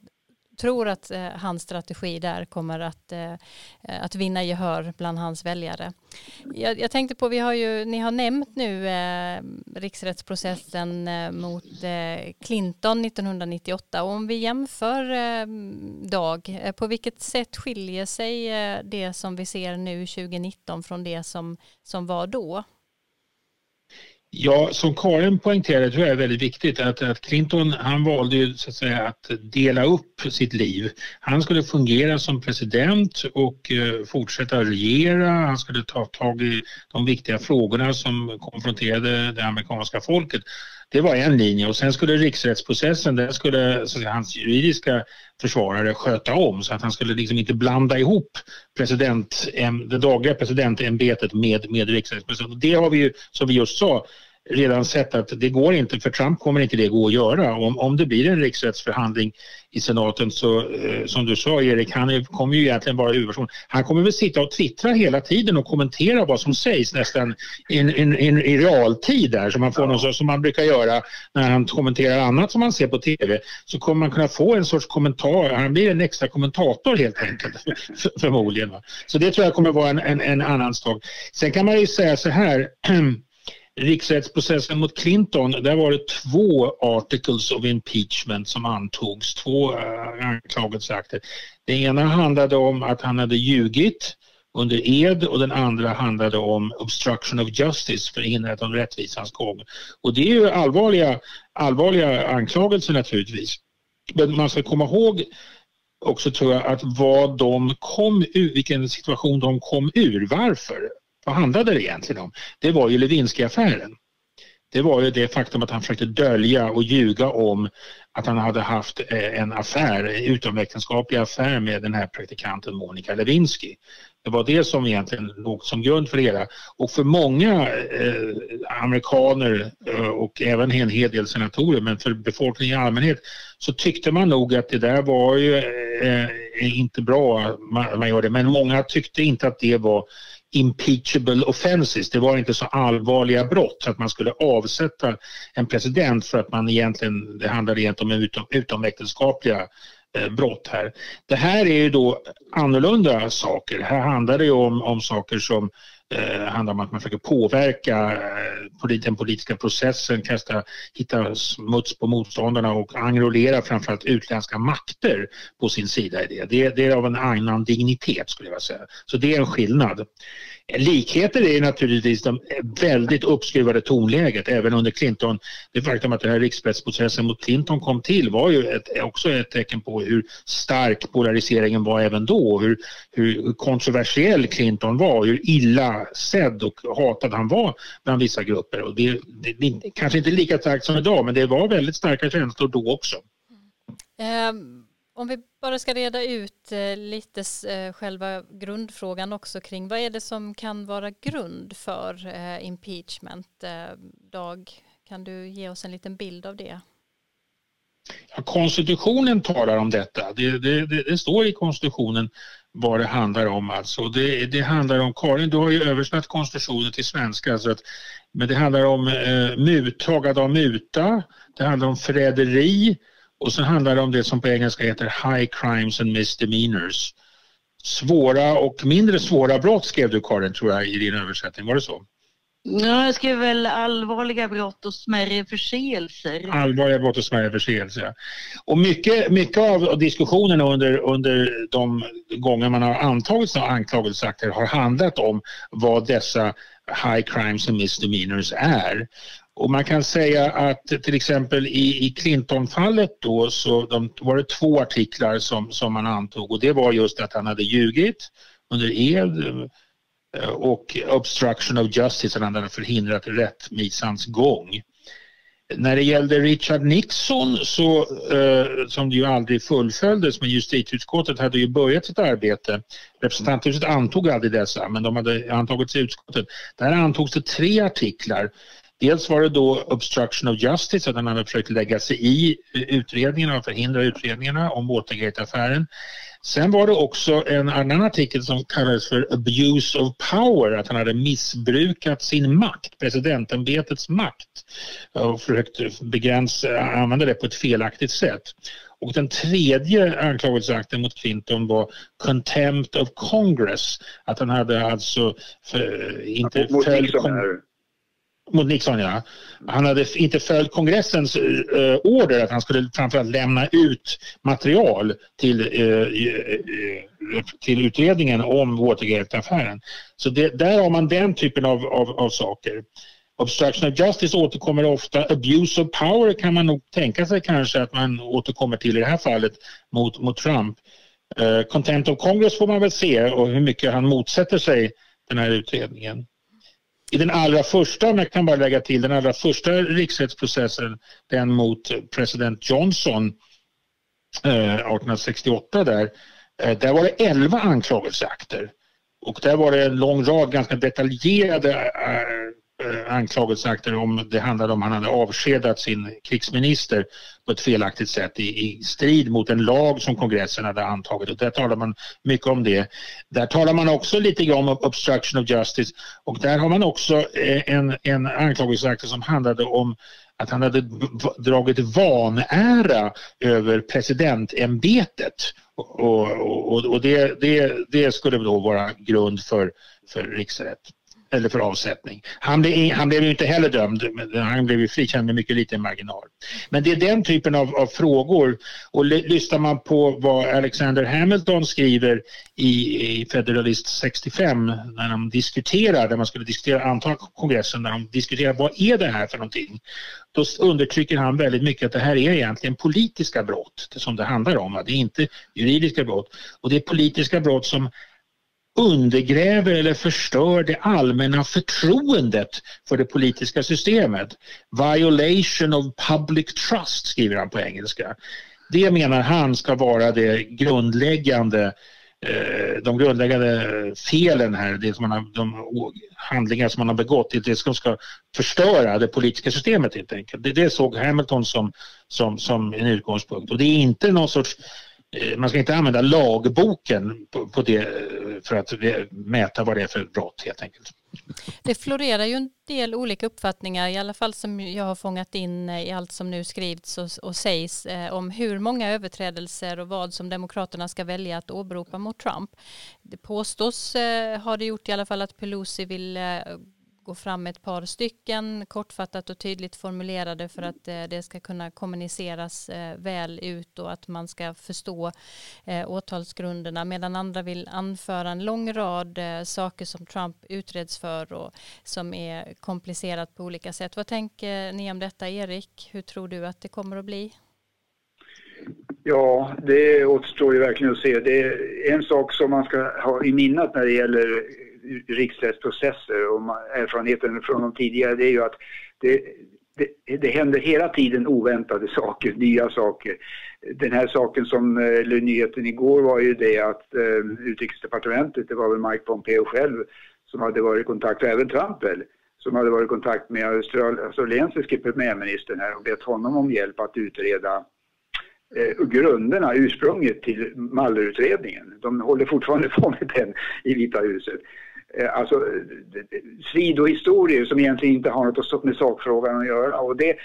tror att eh, hans strategi där kommer att, eh, att vinna gehör bland hans väljare. Jag, jag, tänkte på, vi har ju, ni har nämnt nu eh, riksrättsprocessen eh, mot eh, Clinton 1998 och om vi jämför eh, Dag, eh, på vilket sätt skiljer sig eh, det som vi ser nu 2019 från det som, som var då? Ja, som Karin poängterade tror jag är väldigt viktigt att, att Clinton han valde ju så att säga att dela upp sitt liv. Han skulle fungera som president och eh, fortsätta regera. Han skulle ta tag i de viktiga frågorna som konfronterade det amerikanska folket. Det var en linje och sen skulle riksrättsprocessen, den skulle så säga, hans juridiska försvarare sköta om så att han skulle liksom inte blanda ihop president, det dagliga presidentämbetet med, med riksrättsprocessen. Det har vi ju, som vi just sa, redan sett att det går inte, för Trump kommer inte det gå att göra. Om, om det blir en riksrättsförhandling i senaten så, eh, som du sa Erik, han kommer ju egentligen vara huvudperson. Han kommer väl sitta och twittra hela tiden och kommentera vad som sägs nästan in, in, in, i realtid där, som man, får någon, som man brukar göra när han kommenterar annat som man ser på tv. Så kommer man kunna få en sorts kommentar, han blir en extra kommentator helt enkelt, förmodligen. Så det tror jag kommer vara en, en, en annan sak. Sen kan man ju säga så här riksrättsprocessen mot Clinton, där var det två articles of impeachment som antogs, två uh, anklagelseakter. Den ena handlade om att han hade ljugit under ed och den andra handlade om obstruction of justice, förhindrat av rättvisans gång. Och det är ju allvarliga, allvarliga anklagelser naturligtvis. Men man ska komma ihåg också tror jag att vad de kom ur, vilken situation de kom ur, varför. Vad handlade det egentligen om? Det var ju Lewinsky-affären. Det var ju det faktum att han försökte dölja och ljuga om att han hade haft eh, en affär, en utomäktenskaplig affär med den här praktikanten Monica Lewinsky. Det var det som egentligen låg som grund för det hela. Och för många eh, amerikaner eh, och även en hel del senatorer, men för befolkningen i allmänhet så tyckte man nog att det där var ju eh, inte bra, man, man gör det. Men många tyckte inte att det var impeachable offenses. Det var inte så allvarliga brott att man skulle avsätta en president för att man egentligen, det handlade egentligen om utom, utomäktenskapliga eh, brott här. Det här är ju då annorlunda saker. Här handlar det om, om saker som eh, handlar om att man försöker påverka eh, den politiska processen, kasta, hitta smuts på motståndarna och enrollera framförallt utländska makter på sin sida i det. Det, det är av en annan dignitet skulle jag vilja säga. Så det är en skillnad. Likheter är naturligtvis det väldigt uppskruvade tonläget även under Clinton. Det faktum att den här riksrättsprocessen mot Clinton kom till var ju ett, också ett tecken på hur stark polariseringen var även då. Hur, hur kontroversiell Clinton var, hur illa sedd och hatad han var bland vissa grupper. Och det, det, det kanske inte lika starkt som idag men det var väldigt starka känslor då också. Mm om vi bara ska reda ut eh, lite eh, själva grundfrågan också kring vad är det som kan vara grund för eh, impeachment? Dag, kan du ge oss en liten bild av det? Ja, konstitutionen talar om detta. Det, det, det, det, står i konstitutionen vad det handlar om. Alltså. Det, det handlar om, Karin du har ju översatt konstitutionen till svenska, så att, men det handlar om eh, muttagande av muta, det handlar om förräderi, och så handlar det om det som på engelska heter High Crimes and Misdemeanors. Svåra och mindre svåra brott skrev du Karin, tror jag, i din översättning. Var det så? Ja, jag skrev väl allvarliga brott och smärre förseelser. Allvarliga brott och smärre förseelser. Och mycket, mycket av diskussionerna under, under de gånger man har antagit sådana anklagelseakter har handlat om vad dessa high crimes and misdemeanors är. Och man kan säga att till exempel i, i Clinton-fallet då så de, var det två artiklar som, som man antog och det var just att han hade ljugit under ed eh, och obstruction of justice, att han hade förhindrat rättvisans gång. När det gällde Richard Nixon, så, eh, som ju aldrig fullföljdes, men justitieutskottet hade ju börjat sitt arbete. Representanthuset antog aldrig dessa, men de hade antagits i utskottet. Där antogs det tre artiklar. Dels var det då obstruction of justice, att han hade försökt lägga sig i utredningarna och förhindra utredningarna om Watergate-affären. Sen var det också en annan artikel som kallades för abuse of power, att han hade missbrukat sin makt, presidentämbetets makt och försökt begränsa, använda det på ett felaktigt sätt. Och den tredje anklagelseakten mot Clinton var contempt of Congress, att han hade alltså för, inte följt... Mot Nixon, mot Nixon, ja. Han hade inte följt kongressens uh, order att han skulle framförallt lämna ut material till, uh, uh, till utredningen om Watergate-affären. Så det, där har man den typen av, av, av, saker. Obstruction of justice återkommer ofta. Abuse of power kan man nog tänka sig kanske att man återkommer till i det här fallet mot, mot Trump. Content of Congress får man väl se och hur mycket han motsätter sig den här utredningen. I den allra första, om jag kan bara lägga till, den allra första riksrättsprocessen, den mot president Johnson eh, 1868 där, eh, där var det 11 anklagelseakter. Och där var det en lång rad ganska detaljerade eh, Eh, anklagelseakter om det handlade om att han hade avskedat sin krigsminister på ett felaktigt sätt i, i, strid mot en lag som kongressen hade antagit. Och där talar man mycket om det. Där talar man också lite grann om obstruction of justice. Och där har man också eh, en, en anklagelseakter som handlade om att han hade dragit vanära över presidentämbetet. Och, och, och det, det, det skulle då vara grund för, för riksrätt eller för avsättning. Han blev, han blev ju inte heller dömd, han blev ju frikänd med mycket liten marginal. Men det är den typen av, av frågor och lyssnar man på vad Alexander Hamilton skriver i, i Federalist 65 när de diskuterar, där man skulle diskutera antal kongressen, när de diskuterar vad är det här för någonting? Då undertrycker han väldigt mycket att det här är egentligen politiska brott som det handlar om. Det är inte juridiska brott och det är politiska brott som undergräver eller förstör det allmänna förtroendet för det politiska systemet. Violation of public trust skriver han på engelska. Det menar han ska vara det grundläggande eh, de grundläggande felen här, det som man har, de handlingar som man har begått, det, är det som ska förstöra det politiska systemet helt enkelt. Det, det såg Hamilton som, som, som en utgångspunkt och det är inte någon sorts Eh, man ska inte använda lagboken på, på det eh, för att mäta vad det är för brott helt enkelt. Det florerar ju en del olika uppfattningar, i alla fall som jag har fångat in eh, i allt som nu skrivs och, och sägs eh, om hur många överträdelser och vad som Demokraterna ska välja att åberopa mot Trump. Det påstås, eh, har det gjort i alla fall, att Pelosi vill eh, gå fram med ett par stycken kortfattat och tydligt formulerade för att eh, det ska kunna kommuniceras eh, väl ut och att man ska förstå eh, åtalsgrunderna medan andra vill anföra en lång rad saker som Trump utreds för och som är komplicerat på olika sätt. Vad tänker ni om detta Erik? Hur tror du att det kommer att bli? Ja, det återstår ju verkligen att se. Det är en sak som man ska ha i minnet när det gäller riksrättsprocesser och erfarenheten från de tidigare det är ju att det, det, det händer hela tiden oväntade saker, nya saker. Den här saken som, eh, eller nyheten igår var ju det att eh, utrikesdepartementet, det var väl Mike Pompeo själv som hade varit i kontakt, och även Trump väl, som hade varit i kontakt med australiensiske premiärministern här och bett honom om hjälp att utreda eh, grunderna, ursprunget till Mallerutredningen. De håller fortfarande på med den i Vita huset. Eh, alltså sidohistorier som egentligen inte har något med sakfrågan att göra. Och det,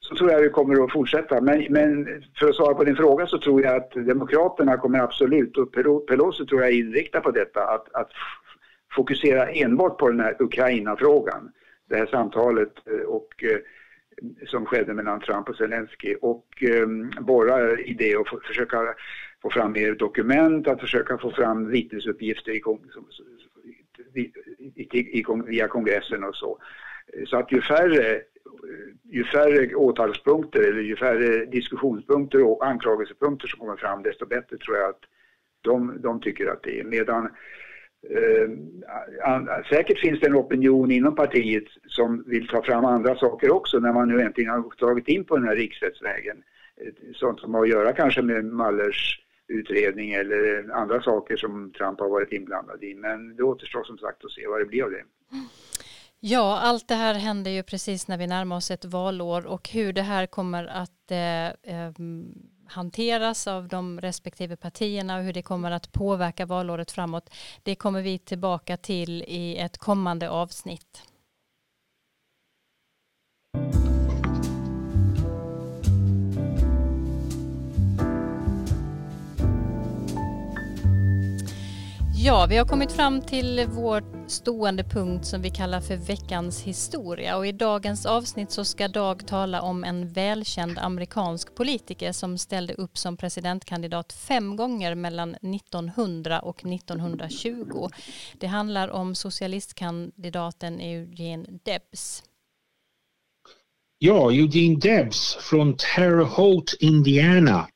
så tror jag vi kommer att fortsätta. Men, men, för att svara på din fråga så tror jag att Demokraterna kommer absolut, och Pelosi tror jag är inriktad på detta, att, att fokusera enbart på den här Ukraina-frågan. Det här samtalet eh, och, eh, som skedde mellan Trump och Zelensky och um, borra i det och försöka få fram mer dokument, att försöka få fram vittnesuppgifter i, via kongressen och så. Så att ju färre ju färre åtalspunkter eller ju färre diskussionspunkter och anklagelsepunkter som kommer fram desto bättre tror jag att de, de tycker att det är. Medan eh, säkert finns det en opinion inom partiet som vill ta fram andra saker också när man nu äntligen har tagit in på den här riksrättsvägen. Sånt som har att göra kanske med Mallers utredning eller andra saker som Trump har varit inblandad i. Men det återstår som sagt att se vad det blir av det. Ja, allt det här händer ju precis när vi närmar oss ett valår och hur det här kommer att eh, ehm, hanteras av de respektive partierna och hur det kommer att påverka valåret framåt. Det kommer vi tillbaka till i ett kommande avsnitt. Ja, vi har kommit fram till vår stående punkt som vi kallar för veckans historia och i dagens avsnitt så ska Dag tala om en välkänd amerikansk politiker som ställde upp som presidentkandidat fem gånger mellan 1900 och 1920. Det handlar om socialistkandidaten Eugene Debs. Ja, Eugene Debs från Terre Haute, Indiana,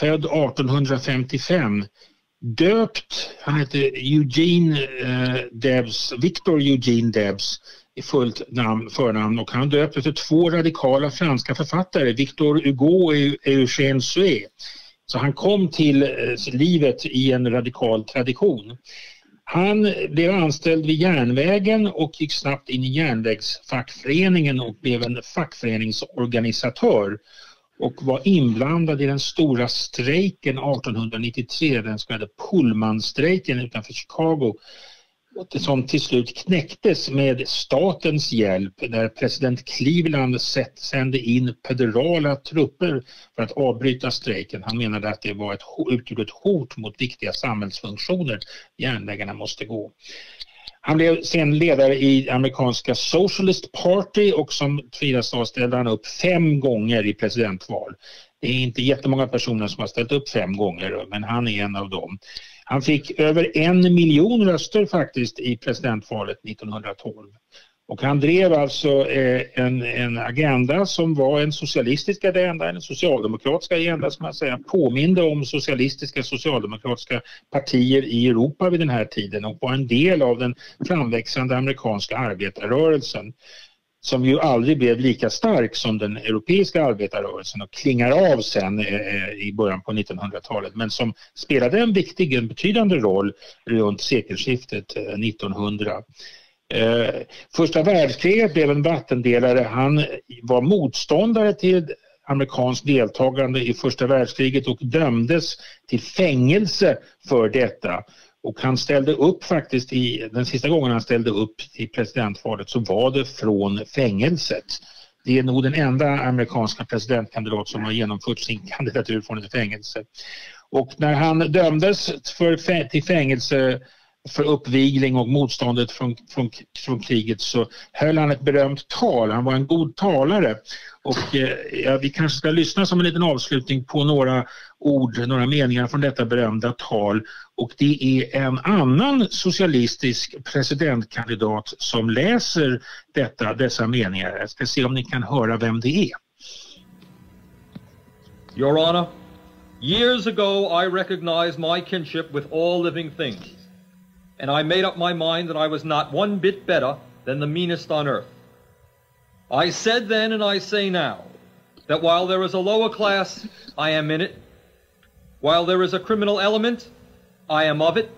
född 1855 döpt, han heter Eugene eh, Debs, Victor Eugene Debs i fullt namn, förnamn och han döptes efter två radikala franska författare, Victor Hugo och Eugène Sue. Så han kom till eh, livet i en radikal tradition. Han blev anställd vid järnvägen och gick snabbt in i järnvägsfackföreningen och blev en fackföreningsorganisatör och var inblandad i den stora strejken 1893, den så kallade Pullmanstrejken utanför Chicago som till slut knäcktes med statens hjälp när president Cleveland sände in federala trupper för att avbryta strejken. Han menade att det var ett, utgjorde ett hot mot viktiga samhällsfunktioner. Järnvägarna måste gå. Han blev sen ledare i amerikanska Socialist Party och som Frida sa ställde han upp fem gånger i presidentval. Det är inte jättemånga personer som har ställt upp fem gånger men han är en av dem. Han fick över en miljon röster faktiskt i presidentvalet 1912. Och han drev alltså eh, en, en agenda som var en socialistisk agenda, en socialdemokratisk agenda som man säger påminde om socialistiska socialdemokratiska partier i Europa vid den här tiden och var en del av den framväxande amerikanska arbetarrörelsen som ju aldrig blev lika stark som den europeiska arbetarrörelsen och klingar av sen eh, eh i början på 1900-talet men som spelade en viktig, en betydande roll runt sekelskiftet eh, 1900. Eh, första världskriget blev en vattendelare. Han var motståndare till amerikanskt deltagande i första världskriget och dömdes till fängelse för detta. Och han ställde upp faktiskt i, den sista gången han ställde upp i presidentvalet så var det från fängelset. Det är nog den enda amerikanska presidentkandidat som har genomfört sin kandidatur från ett fängelse. Och när han dömdes för, till fängelse för uppvigling och motståndet från, från, från kriget så höll han ett berömt tal. Han var en god talare. Och eh, ja, vi kanske ska lyssna som en liten avslutning på några ord, några meningar från detta berömda tal. Och det är en annan socialistisk presidentkandidat som läser detta, dessa meningar. Jag ska se om ni kan höra vem det är. Your Honor, years ago I recognized my kinship with all living things. And I made up my mind that I was not one bit better than the meanest on earth. I said then and I say now that while there is a lower class, I am in it. While there is a criminal element, I am of it.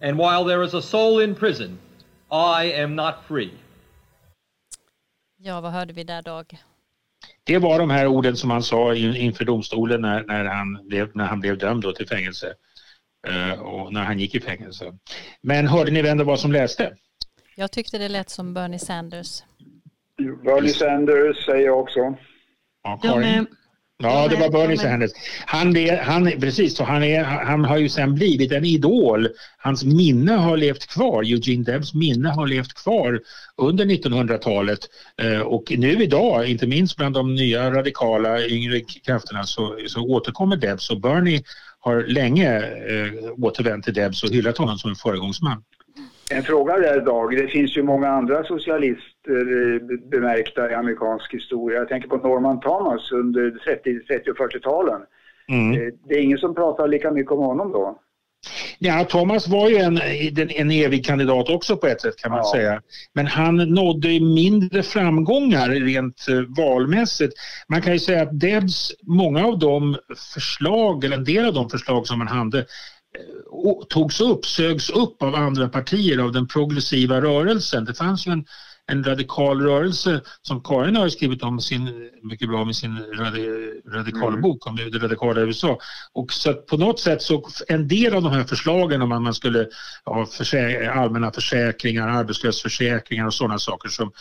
And while there is a soul in prison, I am not free. Ja, vad hörde vi där Dag? Det var de här orden som han sa inför domstolen när, när, han, blev, när han blev dömd till fängelse. Eh, och när han gick i fängelse. Men hörde ni vem det var som läste? Jag tyckte det lät som Bernie Sanders. Bernie Sanders säger jag också. Ja, Karin. Ja, det var Bernie Sanders. Han, han, precis, så han, är, han har ju sen blivit en idol. Hans minne har levt kvar. Eugene Debs minne har levt kvar under 1900-talet. Eh, och nu idag, inte minst bland de nya radikala yngre krafterna, så, så återkommer Debs och Bernie har länge eh, återvänt till Debs och hyllat honom som en föregångsman. En fråga där Dag, det finns ju många andra socialist, bemärkta i amerikansk historia. Jag tänker på Norman Thomas under 30, 30 och 40-talen. Mm. Det är ingen som pratar lika mycket om honom då. Ja, Thomas var ju en, en evig kandidat också på ett sätt kan man ja. säga. Men han nådde mindre framgångar rent eh, valmässigt. Man kan ju säga att Debs, många av de förslag, eller en del av de förslag som han hade eh, togs upp, sögs upp av andra partier, av den progressiva rörelsen. Det fanns ju en en radikal rörelse som Karin har skrivit om sin, mycket bra med sin radikalbok mm. om det radikala USA. Och så på något sätt så en del av de här förslagen om att man skulle ha försäk allmänna försäkringar, arbetslöshetsförsäkringar och sådana saker som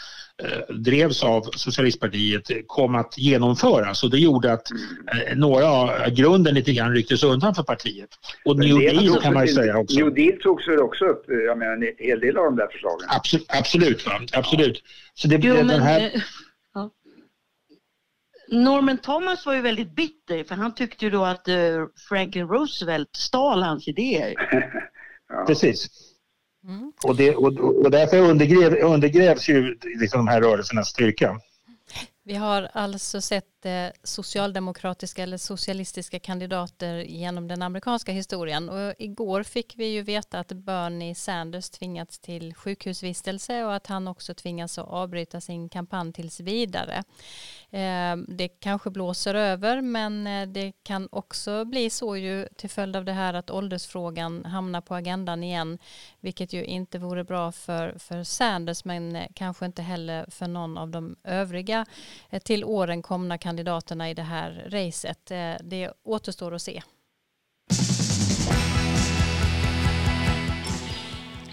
drevs av socialistpartiet kom att genomföras och det gjorde att eh, några av grunden lite grann rycktes undan för partiet. Och New Deal kan man ju säga också. New Deal togs väl också upp, jag menar en hel del av de där förslagen. Absolut, absolut. Va? absolut. Så det, jo, den här... Eh. Norman Thomas var ju väldigt bitter för han tyckte ju då att Franklin Roosevelt stal hans idéer. ja. Precis. Mm. Och, det, och, och därför undergräv, undergrävs ju liksom de här rörelsernas styrka. Vi har alltså sett eh, socialdemokratiska eller socialistiska kandidater genom den amerikanska historien och igår fick vi ju veta att Bernie Sanders tvingats till sjukhusvistelse och att han också tvingas att avbryta sin kampanj tills vidare. Eh, det kanske blåser över men eh, det kan också bli så ju till följd av det här att åldersfrågan hamnar på agendan igen vilket ju inte vore bra för, för Sanders men eh, kanske inte heller för någon av de övriga till åren komna kandidaterna i det här racet. Eh, det återstår att se.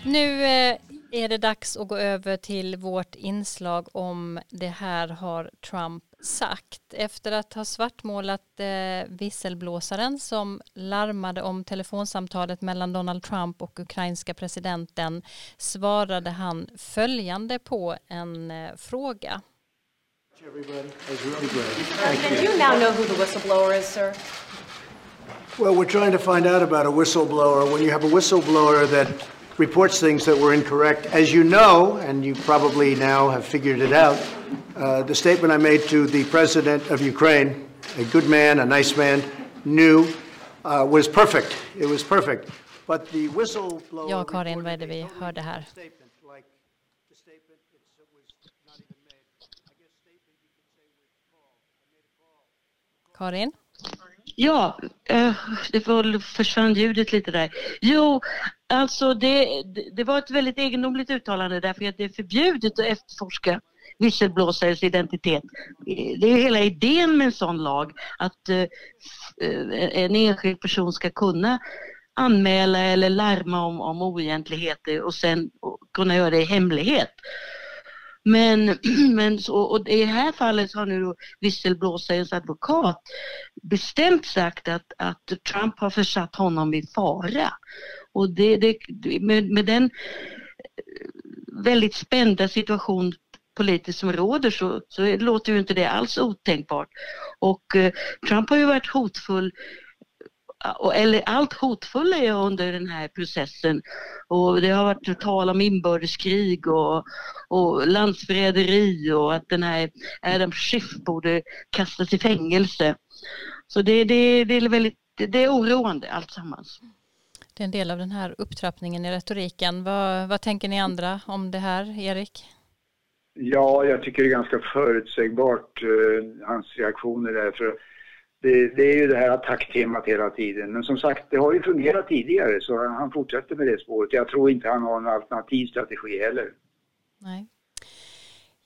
Nu eh, är det dags att gå över till vårt inslag om det här har Trump sagt. Efter att ha svartmålat eh, visselblåsaren som larmade om telefonsamtalet mellan Donald Trump och ukrainska presidenten svarade han följande på en eh, fråga. Can you now know who the whistleblower is, sir? Well, we're trying to find out about a whistleblower. When you have a whistleblower that reports things that were incorrect. As you know, and you probably now have figured it out, uh, the statement I made to the president of Ukraine, a good man, a nice man, knew, uh, was perfect. It was perfect. But the whistleblower. Ja, Karin, vad är det vi hörde här? Karin? Ja, eh, det försvann ljudet lite där. Jo, alltså det, det var ett väldigt egendomligt uttalande därför att det är förbjudet att efterforska visselblåsares identitet. Eh, det är hela idén med en sån lag att eh, en enskild person ska kunna anmäla eller larma om, om oegentligheter och sen kunna göra det i hemlighet. Men, men så, och i det här fallet har nu visselblåsarens advokat bestämt sagt att, att Trump har försatt honom i fara. Och det, det, med, med den eh, väldigt spända situation politiskt som råder så, så låter ju inte det alls otänkbart. Och eh, Trump har ju varit hotfull eller allt hotfulla är under den här processen. Och det har varit tal om inbördeskrig och, och landsförräderi och att den här Adam Schiff borde kastas i fängelse. Så det, det, det är väldigt det är oroande alltsammans. Det är en del av den här upptrappningen i retoriken. Vad, vad tänker ni andra om det här, Erik? Ja, jag tycker det är ganska förutsägbart, eh, hans reaktioner där. Det, det, är ju det här attacktemat hela tiden. Men som sagt, det har ju fungerat tidigare så han fortsätter med det spåret. Jag tror inte han har någon alternativ strategi heller. Nej.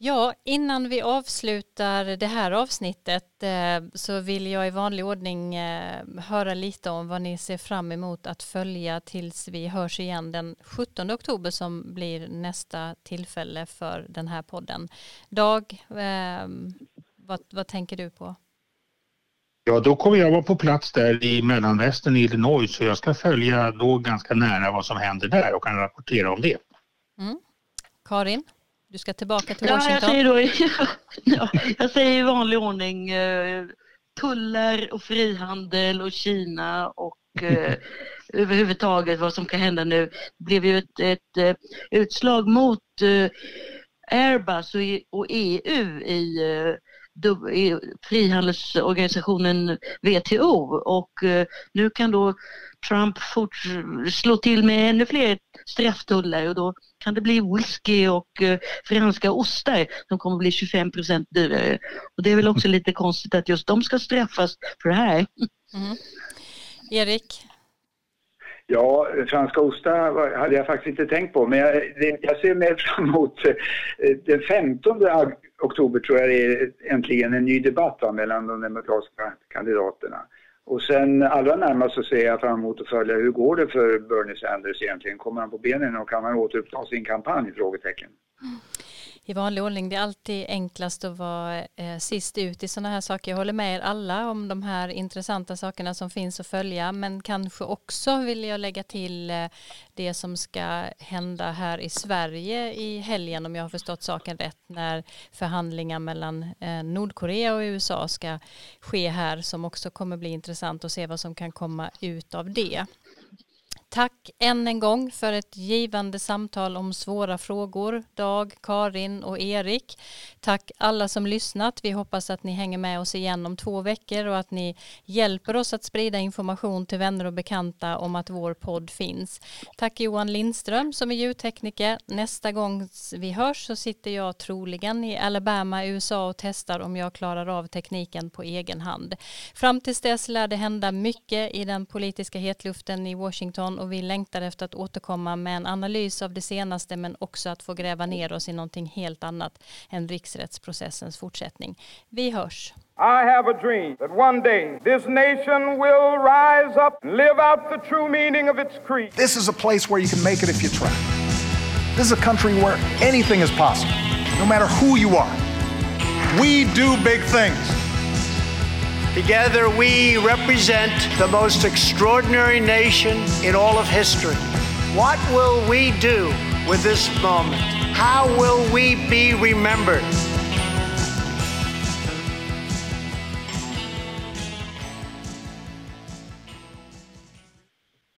Ja, innan vi avslutar det här avsnittet eh, så vill jag i vanlig ordning eh, höra lite om vad ni ser fram emot att följa tills vi hörs igen den 17 oktober som blir nästa tillfälle för den här podden. Dag, eh, vad, vad tänker du på? Ja, då kommer jag vara på plats där i mellanvästern i Illinois så jag ska följa då ganska nära vad som händer där och kan rapportera om det. Mm. Karin, du ska tillbaka till Washington. Ja, jag säger, då, ja, jag säger i vanlig ordning eh, tullar och frihandel och Kina och eh, överhuvudtaget vad som kan hända nu. Det blev ju ett, ett, eh, utslag mot eh, Airbus och EU i frihandelsorganisationen WTO och eh, nu kan då Trump fort slå till med ännu fler strafftullar och då kan det bli whisky och eh, franska ostar som kommer bli 25 procent dyrare. Och det är väl också lite konstigt att just de ska straffas för det här. Mm. Erik? Ja, franska ostar hade jag faktiskt inte tänkt på, men jag, jag ser mer fram emot eh, den 15 oktober tror jag det är äntligen en ny debatt va, mellan de demokratiska kandidaterna. Och sen allra närmast så ser jag fram emot att följa hur går det för Bernie Sanders egentligen? Kommer han på benen och kan han återuppta sin kampanj? Frågetecken. Mm i vanlig ordning. Det är alltid enklast att vara eh, sist ut i sådana här saker. Jag håller med er alla om de här intressanta sakerna som finns att följa, men kanske också vill jag lägga till eh, det som ska hända här i Sverige i helgen, om jag har förstått saken rätt, när förhandlingar mellan eh, Nordkorea och USA ska ske här, som också kommer bli intressant att se vad som kan komma ut av det. Tack än en gång för ett givande samtal om svåra frågor. Dag, Karin och Erik. Tack alla som lyssnat. Vi hoppas att ni hänger med oss igen om två veckor och att ni hjälper oss att sprida information till vänner och bekanta om att vår podd finns. Tack Johan Lindström som är ljudtekniker. Nästa gång vi hörs så sitter jag troligen i Alabama, USA och testar om jag klarar av tekniken på egen hand. Fram tills dess lär det hända mycket i den politiska hetluften i Washington och vi längtar efter att återkomma med en analys av det senaste men också att få gräva ner oss i någonting helt annat än riksrättsprocessens fortsättning. Vi hörs. I have a dream that one day this nation will rise up and live out the true meaning of its creed. This is a place where you can make it if you try. This is a country where anything is possible, no matter who you are. We do big things. Together, we represent the most extraordinary nation in all of history. What will we do with this moment? How will we be remembered?